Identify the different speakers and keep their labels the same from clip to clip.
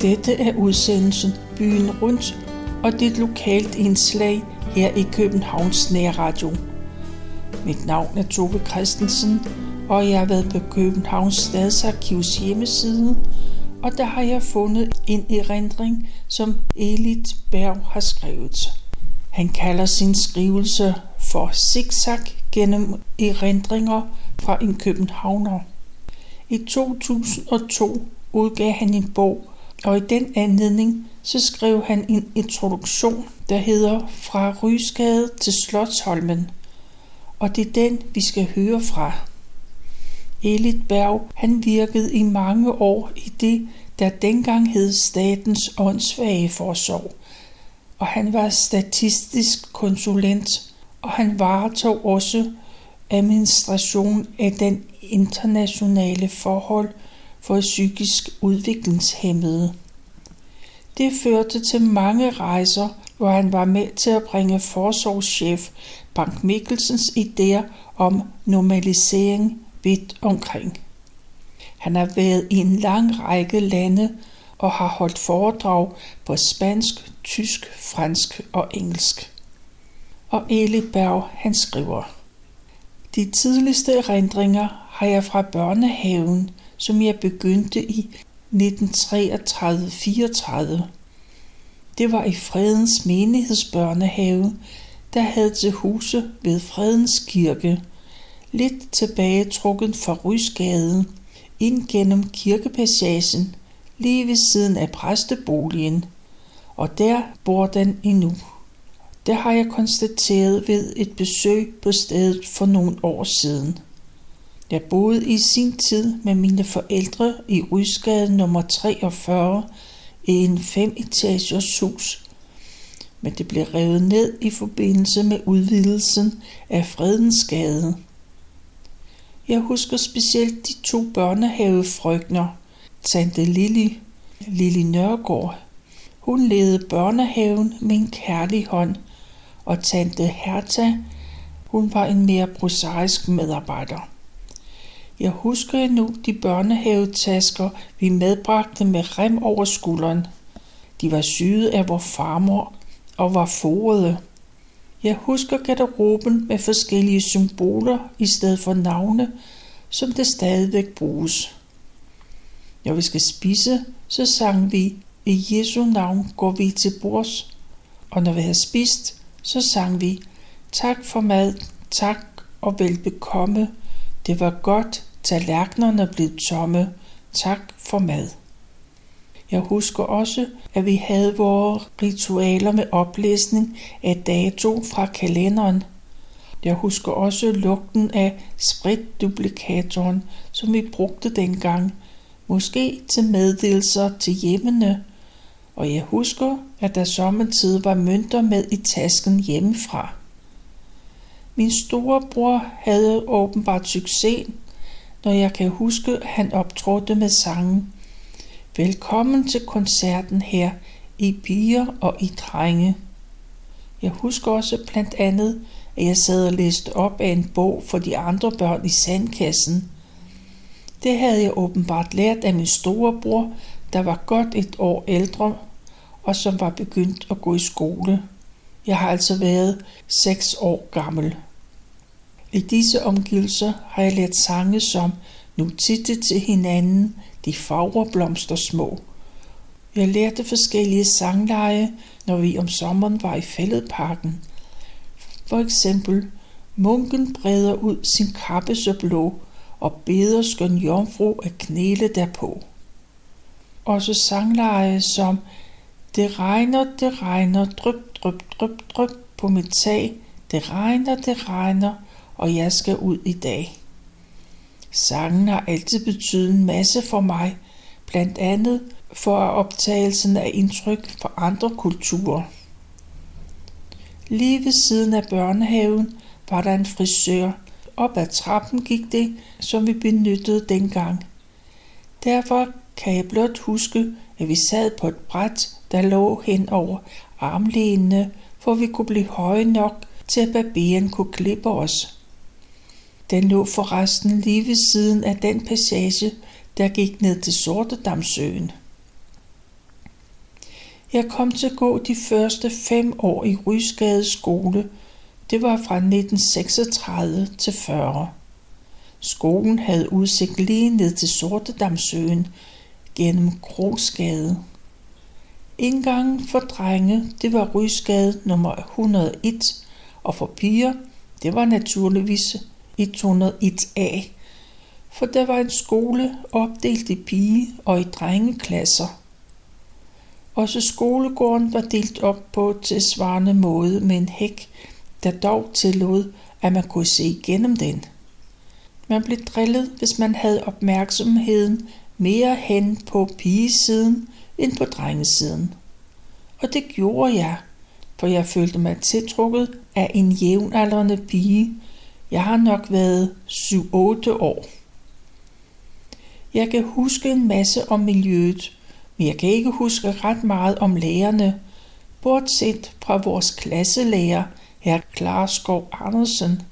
Speaker 1: Dette er udsendelsen Byen Rundt, og det er et lokalt indslag her i Københavns Nærradio. Mit navn er Tove Christensen, og jeg har været på Københavns Stadsarkivs hjemmeside, og der har jeg fundet en erindring, som Elit Berg har skrevet. Han kalder sin skrivelse for zigzag gennem erindringer fra en københavner. I 2002 udgav han en bog, og i den anledning så skrev han en introduktion, der hedder Fra Rysgade til Slotsholmen. Og det er den, vi skal høre fra. Elit Berg, han virkede i mange år i det, der dengang hed Statens Åndssvage Forsorg. Og han var statistisk konsulent, og han varetog også administration af den internationale forhold for psykisk udviklingshemmede. Det førte til mange rejser, hvor han var med til at bringe forsorgschef Bank Mikkelsens idéer om normalisering vidt omkring. Han har været i en lang række lande og har holdt foredrag på spansk, tysk, fransk og engelsk. Og Eli Berg, han skriver, De tidligste erindringer har jeg fra børnehaven, som jeg begyndte i 1933-34. Det var i Fredens menighedsbørnehave, der havde til huse ved Fredens kirke, lidt tilbage trukket fra Rysgade, ind gennem kirkepassagen, lige ved siden af præsteboligen, og der bor den endnu. Det har jeg konstateret ved et besøg på stedet for nogle år siden. Jeg boede i sin tid med mine forældre i Rysgade nummer 43 i en femetagers hus, men det blev revet ned i forbindelse med udvidelsen af Fredensgade. Jeg husker specielt de to børnehavefrøkner, tante Lili, Lili Nørgaard. Hun ledede børnehaven med en kærlig hånd, og tante Herta, hun var en mere prosaisk medarbejder. Jeg husker endnu de børnehavetasker, vi medbragte med rem over skulderen. De var syede af vor farmor og var forede. Jeg husker garderoben med forskellige symboler i stedet for navne, som det stadigvæk bruges. Når vi skal spise, så sang vi, i Jesu navn går vi til bords, og når vi har spist, så sang vi, tak for mad, tak og velbekomme, det var godt, tallerkenerne blev tomme, tak for mad. Jeg husker også, at vi havde vores ritualer med oplæsning af dato fra kalenderen. Jeg husker også lugten af spritduplikatoren, som vi brugte dengang, måske til meddelelser til hjemmene. Og jeg husker, at der samtidig var mønter med i tasken hjemmefra. Min storebror havde åbenbart succes, når jeg kan huske, at han optrådte med sangen Velkommen til koncerten her i piger og i drenge. Jeg husker også blandt andet, at jeg sad og læste op af en bog for de andre børn i sandkassen. Det havde jeg åbenbart lært af min storebror, der var godt et år ældre, og som var begyndt at gå i skole. Jeg har altså været seks år gammel. I disse omgivelser har jeg lært sange som Nu titte til hinanden, de fagre blomster små. Jeg lærte forskellige sangleje, når vi om sommeren var i fælledparken. For eksempel, munken breder ud sin kappe så blå, og beder skøn jomfru at knæle derpå. Også sangleje som Det regner, det regner, dryp, dryp, dryp, dryp på mit tag. Det regner, det regner, og jeg skal ud i dag. Sangen har altid betydet en masse for mig, blandt andet for optagelsen af indtryk fra andre kulturer. Lige ved siden af børnehaven var der en frisør. Op ad trappen gik det, som vi benyttede dengang. Derfor kan jeg blot huske, at vi sad på et bræt, der lå hen over armlænene, for vi kunne blive høje nok til at barberen kunne klippe os. Den lå forresten lige ved siden af den passage, der gik ned til Sortedamsøen. Jeg kom til at gå de første fem år i Rysgade skole. Det var fra 1936 til 40. Skolen havde udsigt lige ned til Sortedamsøen gennem Krogsgade. Indgangen for drenge, det var Rysgade nummer 101, og for piger, det var naturligvis 101A, for der var en skole opdelt i pige- og i drengeklasser. Også skolegården var delt op på tilsvarende måde med en hæk, der dog tillod, at man kunne se igennem den. Man blev drillet, hvis man havde opmærksomheden mere hen på pigesiden end på drengesiden. Og det gjorde jeg, for jeg følte mig tiltrukket af en jævnaldrende pige. Jeg har nok været 7-8 år. Jeg kan huske en masse om miljøet, men jeg kan ikke huske ret meget om lærerne, bortset fra vores klasselærer, herr Klarskov Andersen.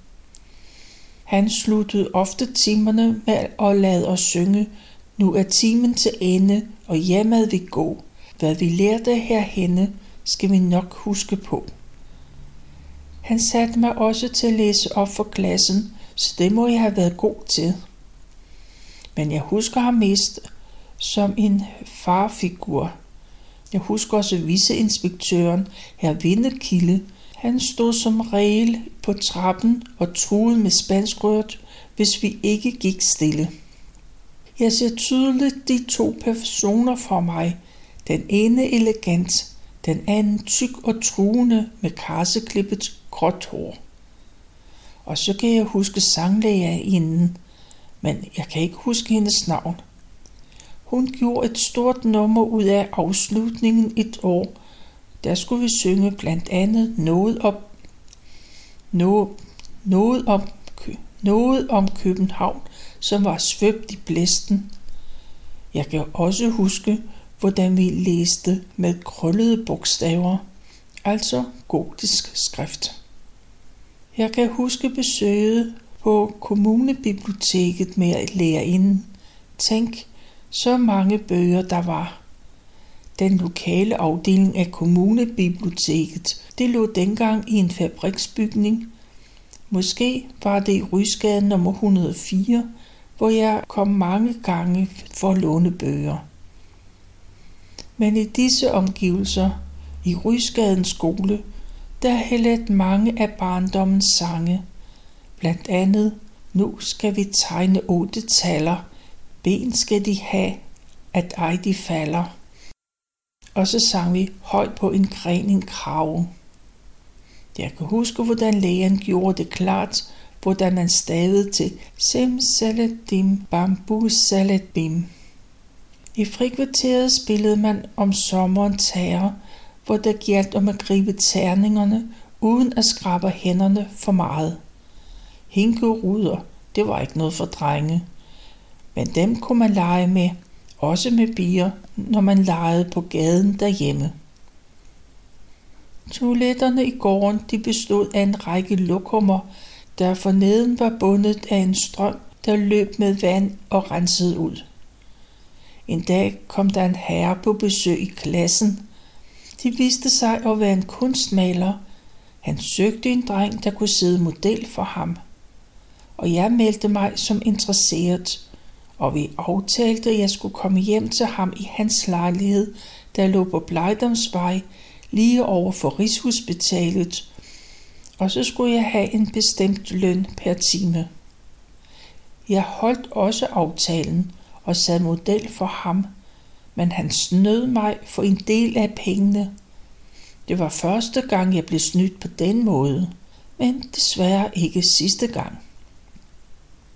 Speaker 1: Han sluttede ofte timerne med at lade os synge, nu er timen til ende, og hjemad vi gå. Hvad vi lærte herhenne, skal vi nok huske på. Han satte mig også til at læse op for klassen, så det må jeg have været god til. Men jeg husker ham mest som en farfigur. Jeg husker også viceinspektøren, herr Vindekilde. Han stod som regel på trappen og truede med spanskrørt, hvis vi ikke gik stille. Jeg ser tydeligt de to personer for mig. Den ene elegant, den anden tyk og truende med karseklippet gråt hår. Og så kan jeg huske inden, men jeg kan ikke huske hendes navn. Hun gjorde et stort nummer ud af afslutningen et år. Der skulle vi synge blandt andet noget om, noget, noget om, noget om København, som var svøbt i blæsten. Jeg kan også huske, hvordan vi læste med krøllede bogstaver, altså gotisk skrift. Jeg kan huske besøget på kommunebiblioteket med at lære inden. Tænk, så mange bøger der var. Den lokale afdeling af kommunebiblioteket, det lå dengang i en fabriksbygning. Måske var det i Rysgade nummer 104, hvor jeg kom mange gange for at låne bøger. Men i disse omgivelser, i Rysgadens skole, der hældet mange af barndommens sange. Blandt andet, nu skal vi tegne otte taller, ben skal de have, at ej de falder. Og så sang vi højt på en gren en krave. Jeg kan huske, hvordan lægen gjorde det klart, hvordan man stavede til sim dim bambu bim. I frikvarteret spillede man om sommeren tager hvor det galt om at gribe terningerne, uden at skrabe hænderne for meget. hinke ruder det var ikke noget for drenge. Men dem kunne man lege med, også med bier, når man legede på gaden derhjemme. Toiletterne i gården de bestod af en række lokummer, der forneden var bundet af en strøm, der løb med vand og rensede ud. En dag kom der en herre på besøg i klassen. De viste sig at være en kunstmaler. Han søgte en dreng, der kunne sidde model for ham. Og jeg meldte mig som interesseret, og vi aftalte, at jeg skulle komme hjem til ham i hans lejlighed, der lå på Blejdomsvej, lige over for Rigshospitalet, og så skulle jeg have en bestemt løn per time. Jeg holdt også aftalen og sad model for ham, men han snød mig for en del af pengene. Det var første gang, jeg blev snydt på den måde, men desværre ikke sidste gang.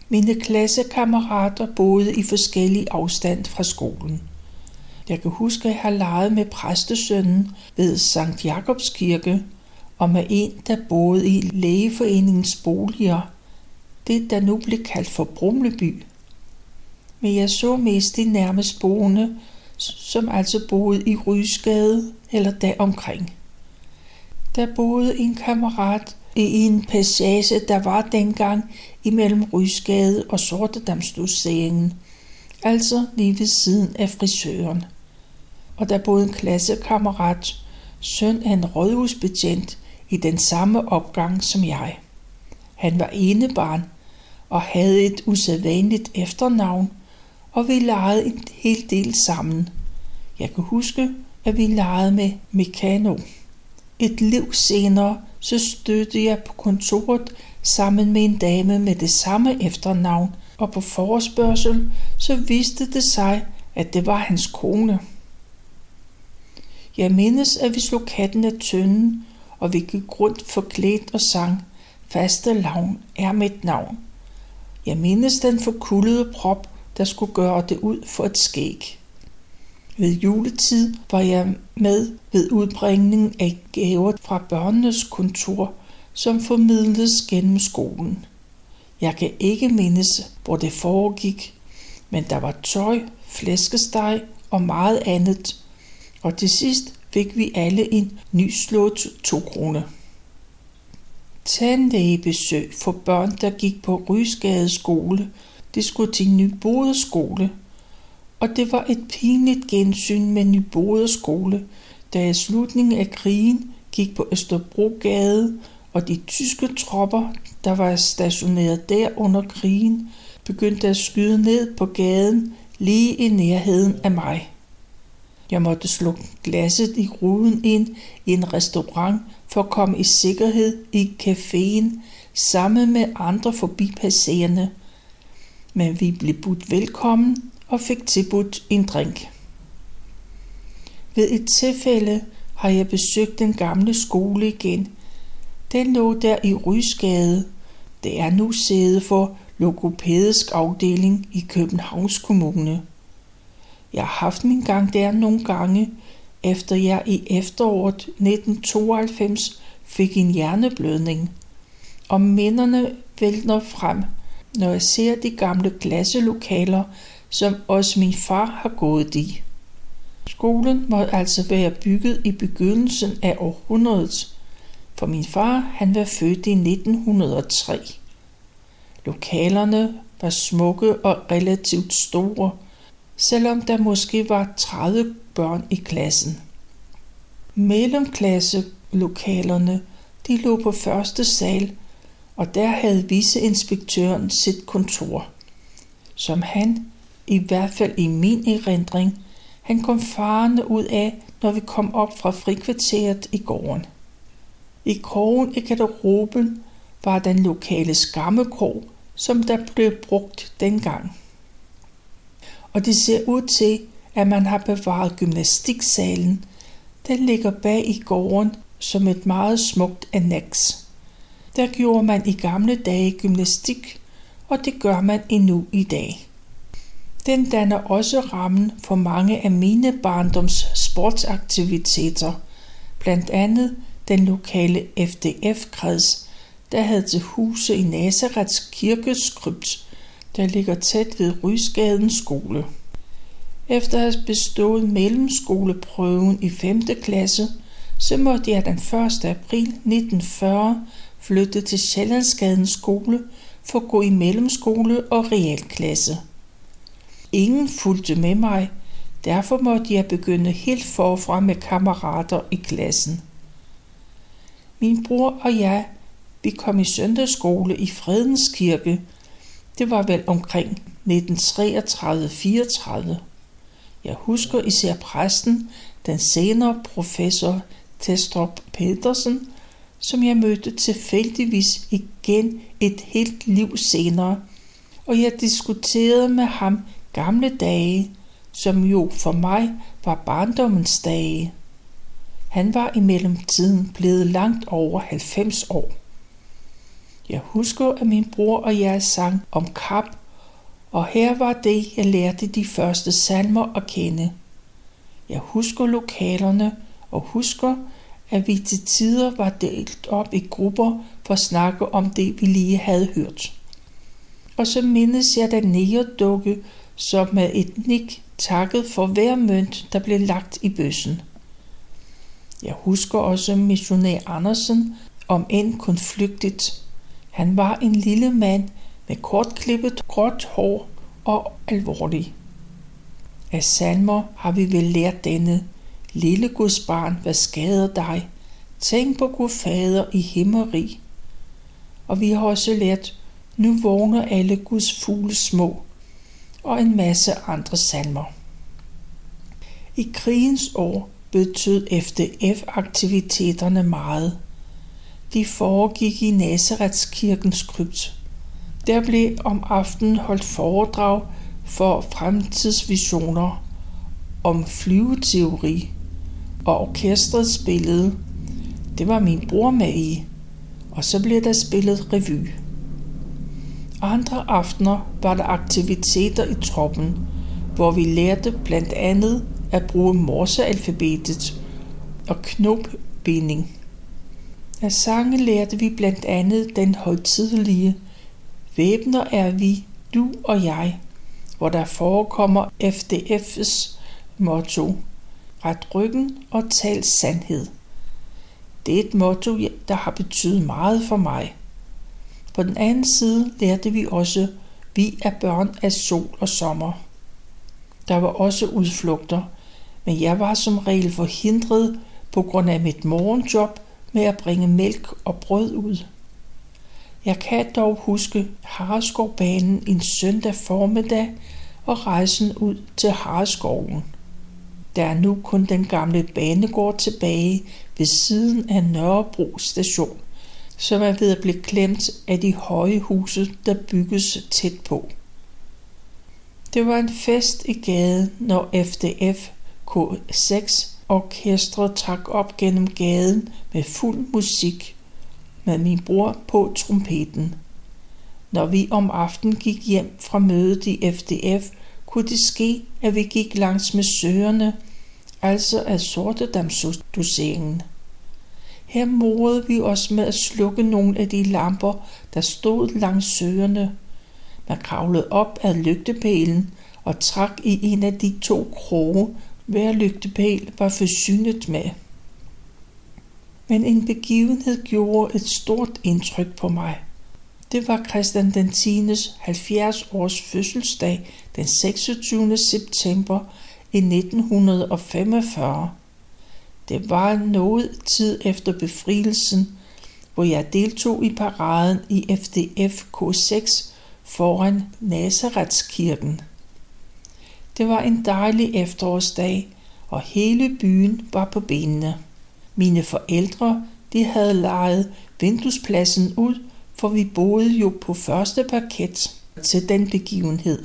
Speaker 1: Mine klassekammerater boede i forskellig afstand fra skolen. Jeg kan huske, at jeg har leget med præstesønnen ved Sankt Jakobs kirke og med en, der boede i lægeforeningens boliger, det der nu blev kaldt for Brumleby. Men jeg så mest de nærmest boende, som altså boede i Rysgade eller deromkring. Der boede en kammerat i en passage, der var dengang imellem Rysgade og Sortedamsdoseringen, altså lige ved siden af frisøren. og der boede en klassekammerat, søn af en rådhusbetjent, i den samme opgang som jeg. Han var enebarn og havde et usædvanligt efternavn, og vi legede en hel del sammen. Jeg kan huske, at vi legede med Mekano. Et liv senere, så stødte jeg på kontoret sammen med en dame med det samme efternavn, og på forespørgsel så viste det sig, at det var hans kone. Jeg mindes, at vi slog katten af tønden, og vi gik rundt forklædt og sang, faste lavn er mit navn. Jeg mindes den forkullede prop, der skulle gøre det ud for et skæg. Ved juletid var jeg med ved udbringningen af gaver fra børnenes kontor, som formidles gennem skolen. Jeg kan ikke mindes, hvor det foregik, men der var tøj, flæskesteg og meget andet, og til sidst fik vi alle en nyslået to krone. Tandlægebesøg for børn, der gik på Rysgade skole. Det skulle til Nybode skole. Og det var et pinligt gensyn med Nybode skole, da i slutningen af krigen gik på Østerbrogade, og de tyske tropper, der var stationeret der under krigen, begyndte at skyde ned på gaden lige i nærheden af mig. Jeg måtte slukke glasset i ruden ind i en restaurant for at komme i sikkerhed i caféen sammen med andre forbipasserende. Men vi blev budt velkommen og fik tilbudt en drink. Ved et tilfælde har jeg besøgt den gamle skole igen. Den lå der i Rysgade. Det er nu sæde for logopædisk afdeling i Københavns Kommune. Jeg har haft min gang der nogle gange, efter jeg i efteråret 1992 fik en hjerneblødning. Og minderne vælter frem, når jeg ser de gamle klasselokaler, som også min far har gået i. Skolen må altså være bygget i begyndelsen af århundredet, for min far han var født i 1903. Lokalerne var smukke og relativt store, selvom der måske var 30 børn i klassen. Mellemklasselokalerne de lå på første sal, og der havde viceinspektøren sit kontor, som han, i hvert fald i min erindring, han kom farende ud af, når vi kom op fra frikvarteret i gården. I krogen i garderoben var den lokale skammekrog, som der blev brugt dengang og det ser ud til, at man har bevaret gymnastiksalen. Den ligger bag i gården som et meget smukt annex. Der gjorde man i gamle dage gymnastik, og det gør man endnu i dag. Den danner også rammen for mange af mine barndoms sportsaktiviteter, blandt andet den lokale FDF-kreds, der havde til huse i Nazarets kirkeskrypt der ligger tæt ved Rysgadens skole. Efter at have bestået mellemskoleprøven i 5. klasse, så måtte jeg den 1. april 1940 flyttede til Sjællandsgadens skole for at gå i mellemskole og realklasse. Ingen fulgte med mig, derfor måtte jeg begynde helt forfra med kammerater i klassen. Min bror og jeg, vi kom i søndagsskole i Fredens Kirke, det var vel omkring 1933-34. Jeg husker især præsten, den senere professor Testrup Petersen, som jeg mødte tilfældigvis igen et helt liv senere, og jeg diskuterede med ham gamle dage, som jo for mig var barndommens dage. Han var i mellemtiden blevet langt over 90 år. Jeg husker, at min bror og jeg sang om kap, og her var det, jeg lærte de første salmer at kende. Jeg husker lokalerne og husker, at vi til tider var delt op i grupper for at snakke om det, vi lige havde hørt. Og så mindes jeg den dukke, som med et nik takket for hver mønt, der blev lagt i bøssen. Jeg husker også missionær Andersen, om end kun flygtigt, han var en lille mand med kortklippet gråt hår og alvorlig. Af salmer har vi vel lært denne. Lille Guds barn, hvad skader dig? Tænk på Gud Fader i himmeri. Og vi har også lært, nu vågner alle Guds fugle små, og en masse andre salmer. I krigens år betød FDF-aktiviteterne meget. De foregik i Nazaretskirkens krypt. Der blev om aftenen holdt foredrag for fremtidsvisioner om flyveteori, og orkestret spillede. Det var min bror med i, og så blev der spillet revy. Andre aftener var der aktiviteter i troppen, hvor vi lærte blandt andet at bruge morsealfabetet og knopbinding. Af sange lærte vi blandt andet den højtidelige Væbner er vi, du og jeg, hvor der forekommer FDF's motto Ret ryggen og tal sandhed. Det er et motto, der har betydet meget for mig. På den anden side lærte vi også, vi er børn af sol og sommer. Der var også udflugter, men jeg var som regel forhindret på grund af mit morgenjob med at bringe mælk og brød ud. Jeg kan dog huske Hareskovbanen en søndag formiddag og rejsen ud til Hareskoven. Der er nu kun den gamle banegård tilbage ved siden af Nørrebro station, som er ved at blive klemt af de høje huse, der bygges tæt på. Det var en fest i gaden, når FDF K6 orkestret trak op gennem gaden med fuld musik med min bror på trompeten. Når vi om aftenen gik hjem fra mødet i FDF, kunne det ske, at vi gik langs med søerne, altså af sortedamsdoseringen. Her morede vi os med at slukke nogle af de lamper, der stod langs søerne. Man kravlede op ad lygtepælen og trak i en af de to kroge, hver lygtepæl var forsynet med. Men en begivenhed gjorde et stort indtryk på mig. Det var Christian den 10. 70 års fødselsdag den 26. september i 1945. Det var noget tid efter befrielsen, hvor jeg deltog i paraden i FDF K6 foran Nazaretskirken. Det var en dejlig efterårsdag, og hele byen var på benene. Mine forældre, de havde lejet vinduespladsen ud, for vi boede jo på første parket til den begivenhed.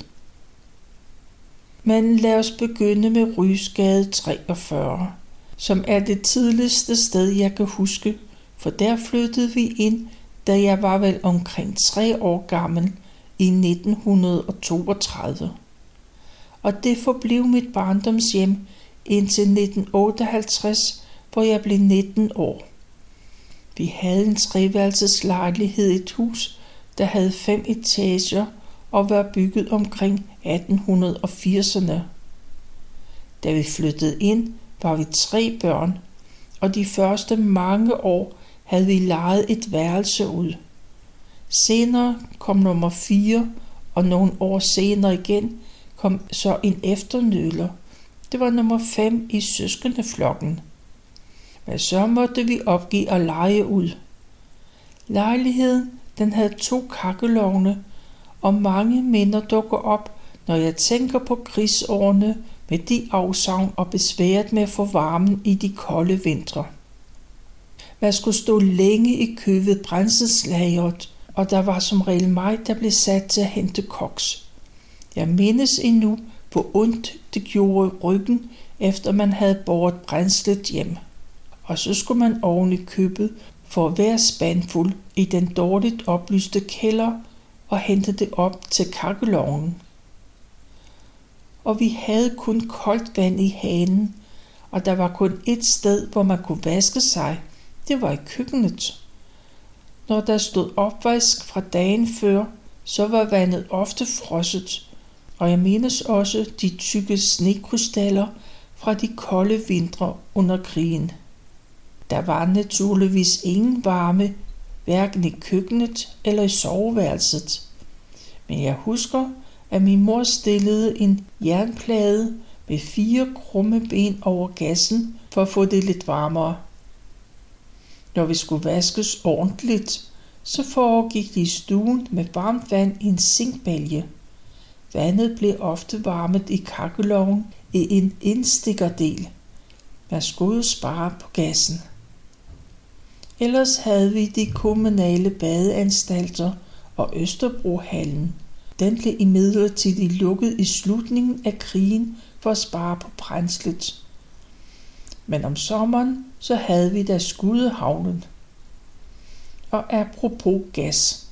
Speaker 1: Men lad os begynde med Rysgade 43, som er det tidligste sted, jeg kan huske, for der flyttede vi ind, da jeg var vel omkring tre år gammel i 1932 og det forblev mit barndomshjem indtil 1958, hvor jeg blev 19 år. Vi havde en treværelses lejlighed i et hus, der havde fem etager og var bygget omkring 1880'erne. Da vi flyttede ind, var vi tre børn, og de første mange år havde vi lejet et værelse ud. Senere kom nummer 4, og nogle år senere igen kom så en efternøler. Det var nummer 5 i søskendeflokken. Men så måtte vi opgive at lege ud. Lejligheden den havde to kakkelovne, og mange minder dukker op, når jeg tænker på krigsårene med de afsavn og besværet med at få varmen i de kolde vintre. Man skulle stå længe i kø ved brændselslageret, og der var som regel mig, der blev sat til at hente koks. Jeg mindes endnu, hvor ondt det gjorde ryggen, efter man havde båret brændslet hjem. Og så skulle man oven i købet for hver spandfuld i den dårligt oplyste kælder og hente det op til kakkeloven. Og vi havde kun koldt vand i hanen, og der var kun et sted, hvor man kunne vaske sig. Det var i køkkenet. Når der stod opvask fra dagen før, så var vandet ofte frosset, og jeg mindes også de tykke snekrystaller fra de kolde vintre under krigen. Der var naturligvis ingen varme, hverken i køkkenet eller i soveværelset. Men jeg husker, at min mor stillede en jernplade med fire krumme ben over gassen for at få det lidt varmere. Når vi skulle vaskes ordentligt, så foregik det i stuen med varmt vand i en zinkbælge. Vandet blev ofte varmet i kakkeloven i en indstikkerdel. Man skulle spare på gassen. Ellers havde vi de kommunale badeanstalter og Østerbrohallen. Den blev imidlertid lukket i slutningen af krigen for at spare på brændslet. Men om sommeren så havde vi da Skudehavnen. Og apropos gas.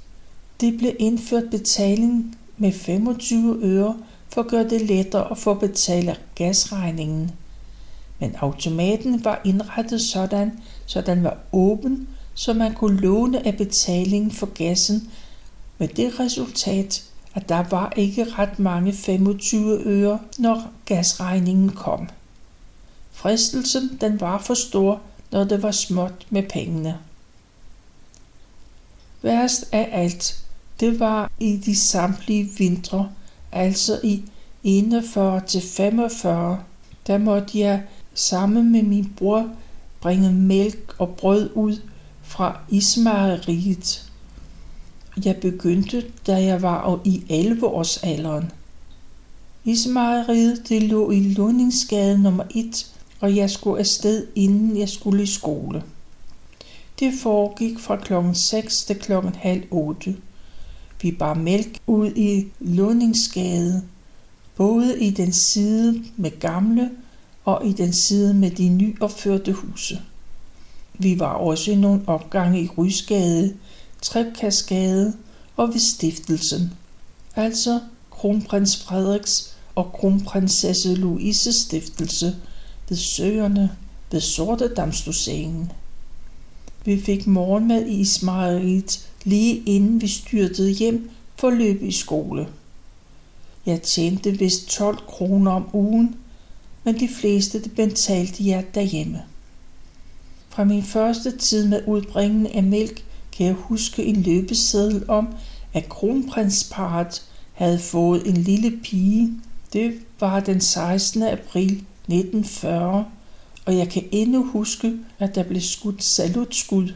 Speaker 1: Det blev indført betaling med 25 øre for at gøre det lettere at få betalt gasregningen. Men automaten var indrettet sådan, så den var åben, så man kunne låne af betalingen for gassen, med det resultat, at der var ikke ret mange 25 øre, når gasregningen kom. Fristelsen den var for stor, når det var småt med pengene. Værst af alt, det var i de samtlige vintre, altså i 41 til 45, der måtte jeg sammen med min bror bringe mælk og brød ud fra ismejeriet. Jeg begyndte, da jeg var i 11 års alderen. Ismejeriet det lå i Lundingsgade nummer 1, og jeg skulle afsted, inden jeg skulle i skole. Det foregik fra klokken 6 til klokken halv 8. Vi bar mælk ud i Lundingsgade, både i den side med gamle og i den side med de nyopførte huse. Vi var også i nogle opgange i Rysgade, Trepkasgade og ved Stiftelsen, altså kronprins Frederiks og kronprinsesse Louise stiftelse ved søerne ved Sortedamsdoseringen. Vi fik morgenmad i Ismailit lige inden vi styrtede hjem for løb i skole. Jeg tjente vist 12 kroner om ugen, men de fleste det betalte jer derhjemme. Fra min første tid med udbringen af mælk kan jeg huske en løbeseddel om, at kronprinsparet havde fået en lille pige. Det var den 16. april 1940, og jeg kan endnu huske, at der blev skudt salutskud.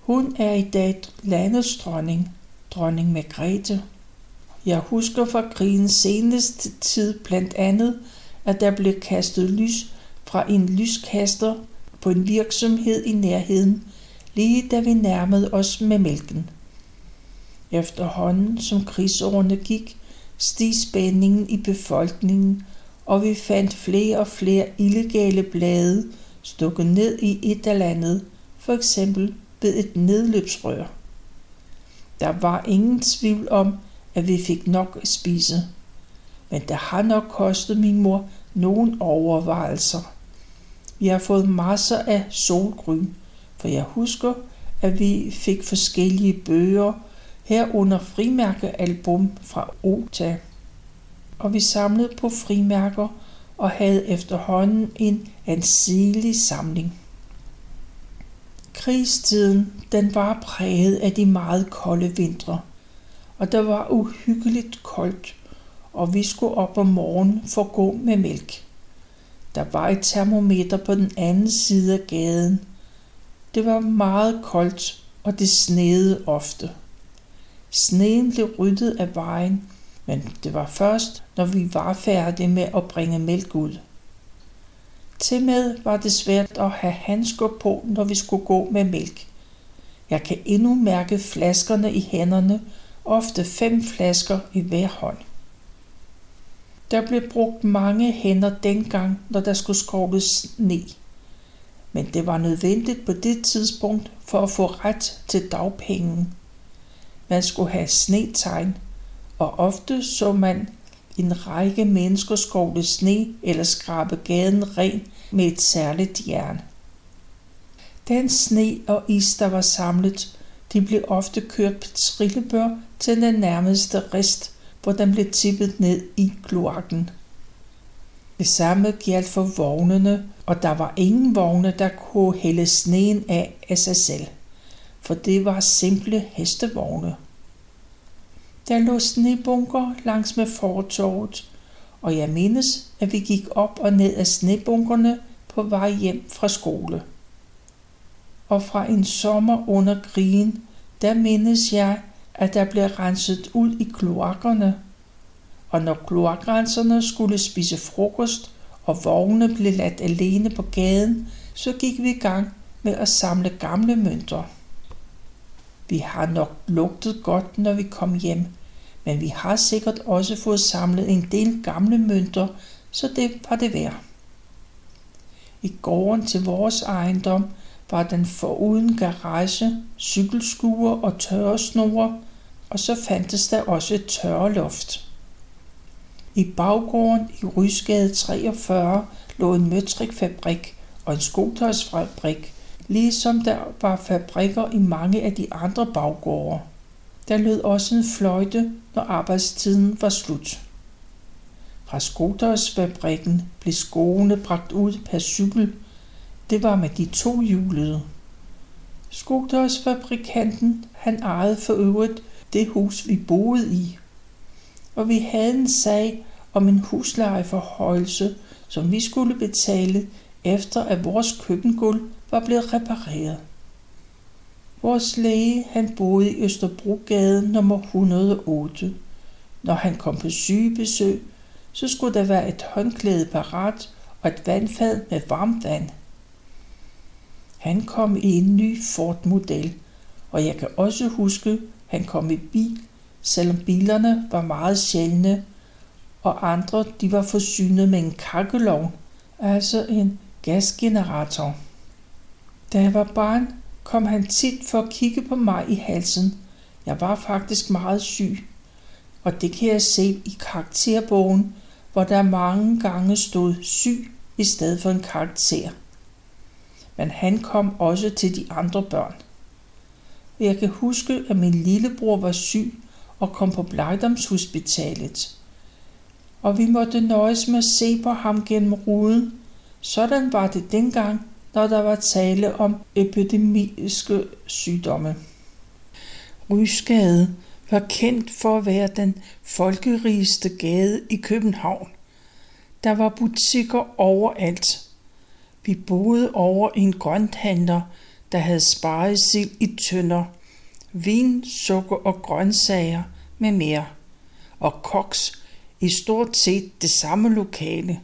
Speaker 1: Hun er i dag landets dronning, dronning Margrethe. Jeg husker fra krigens seneste tid blandt andet, at der blev kastet lys fra en lyskaster på en virksomhed i nærheden, lige da vi nærmede os med mælken. Efterhånden som krigsårene gik, steg spændingen i befolkningen, og vi fandt flere og flere illegale blade stukket ned i et eller andet, for eksempel ved et nedløbsrør. Der var ingen tvivl om, at vi fik nok at spise, men det har nok kostet min mor nogen overvejelser. Vi har fået masser af solgryn, for jeg husker, at vi fik forskellige bøger, herunder frimærkealbum fra Ota. Og vi samlede på frimærker og havde efterhånden en ansigelig samling. Krigstiden den var præget af de meget kolde vintre, og der var uhyggeligt koldt, og vi skulle op om morgenen for at gå med mælk. Der var et termometer på den anden side af gaden. Det var meget koldt, og det snede ofte. Sneen blev ryddet af vejen, men det var først, når vi var færdige med at bringe mælk ud. Til med var det svært at have handsker på, når vi skulle gå med mælk. Jeg kan endnu mærke flaskerne i hænderne, ofte fem flasker i hver hånd. Der blev brugt mange hænder dengang, når der skulle skovles sne. Men det var nødvendigt på det tidspunkt for at få ret til dagpengen. Man skulle have snetegn, og ofte så man en række mennesker skovle sne eller skrabe gaden ren med et særligt jern. Den sne og is, der var samlet, de blev ofte kørt på trillebør til den nærmeste rest, hvor den blev tippet ned i kloakken. Det samme galt for vognene, og der var ingen vogne, der kunne hælde sneen af af sig selv, for det var simple hestevogne. Der lå snebunker langs med fortorvet, og jeg mindes, at vi gik op og ned af snebunkerne på vej hjem fra skole. Og fra en sommer under krigen, der mindes jeg, at der blev renset ud i kloakkerne. Og når kloakrenserne skulle spise frokost, og vognene blev ladt alene på gaden, så gik vi i gang med at samle gamle mønter. Vi har nok lugtet godt, når vi kom hjem, men vi har sikkert også fået samlet en del gamle mønter, så det var det værd. I gården til vores ejendom var den foruden garage, cykelskuer og tørresnore, og så fandtes der også et tørreloft. I baggården i Rysgade 43 lå en møtrikfabrik og en skotøjsfabrik, ligesom der var fabrikker i mange af de andre baggårde. Der lød også en fløjte, når arbejdstiden var slut. Fra skotøjsfabrikken blev skoene bragt ud per cykel. Det var med de to hjulede. Skotøjsfabrikanten, han ejede for øvrigt det hus, vi boede i. Og vi havde en sag om en huslejeforhøjelse, som vi skulle betale, efter at vores køkkengulv var blevet repareret. Vores læge, han boede i Østerbrogade nummer 108. Når han kom på sygebesøg, så skulle der være et håndklæde parat og et vandfad med varmt vand. Han kom i en ny Ford-model, og jeg kan også huske, han kom i bil, selvom bilerne var meget sjældne, og andre de var forsynet med en kakkelovn, altså en gasgenerator. Da jeg var barn, kom han tit for at kigge på mig i halsen. Jeg var faktisk meget syg, og det kan jeg se i karakterbogen, hvor der mange gange stod syg i stedet for en karakter. Men han kom også til de andre børn. Jeg kan huske, at min lillebror var syg og kom på plejdomshospitalet. Og vi måtte nøjes med at se på ham gennem ruden. Sådan var det dengang, når der var tale om epidemiske sygdomme. Rysgade var kendt for at være den folkerigeste gade i København. Der var butikker overalt. Vi boede over en grønthandler, der havde sparet sild i tønder, vin, sukker og grøntsager med mere, og koks i stort set det samme lokale.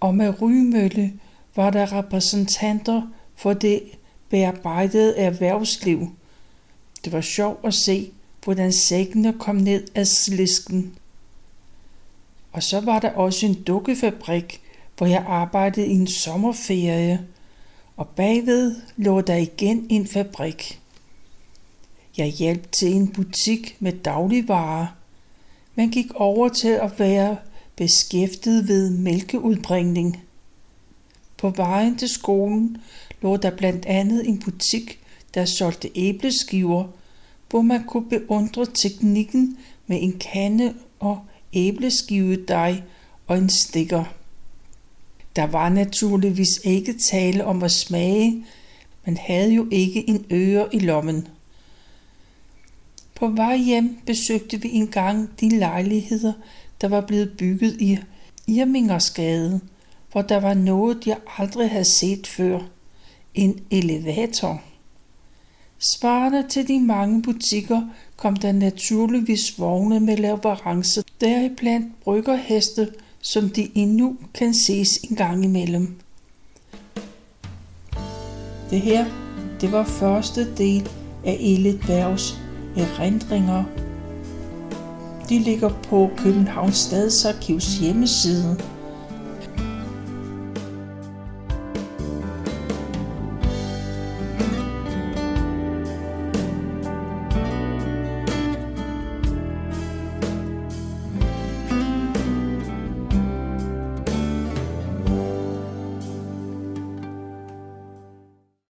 Speaker 1: Og med Rymølle var der repræsentanter for det bearbejdede erhvervsliv. Det var sjovt at se, hvordan sækkene kom ned af slisken. Og så var der også en dukkefabrik, hvor jeg arbejdede i en sommerferie, og bagved lå der igen en fabrik. Jeg hjalp til en butik med dagligvarer, men gik over til at være beskæftiget ved mælkeudbringning. På vejen til skolen lå der blandt andet en butik, der solgte æbleskiver, hvor man kunne beundre teknikken med en kande og æbleskivedej og en stikker. Der var naturligvis ikke tale om at smage, man havde jo ikke en øre i lommen. På vej hjem besøgte vi engang de lejligheder, der var blevet bygget i Irmingersgade, hvor der var noget, jeg aldrig havde set før. En elevator. Svarende til de mange butikker kom der naturligvis vogne med leverance, deriblandt bryggerheste, som de endnu kan ses en gang imellem. Det her, det var første del af Elit Bergs erindringer. De ligger på Københavns Stadsarkivs hjemmeside –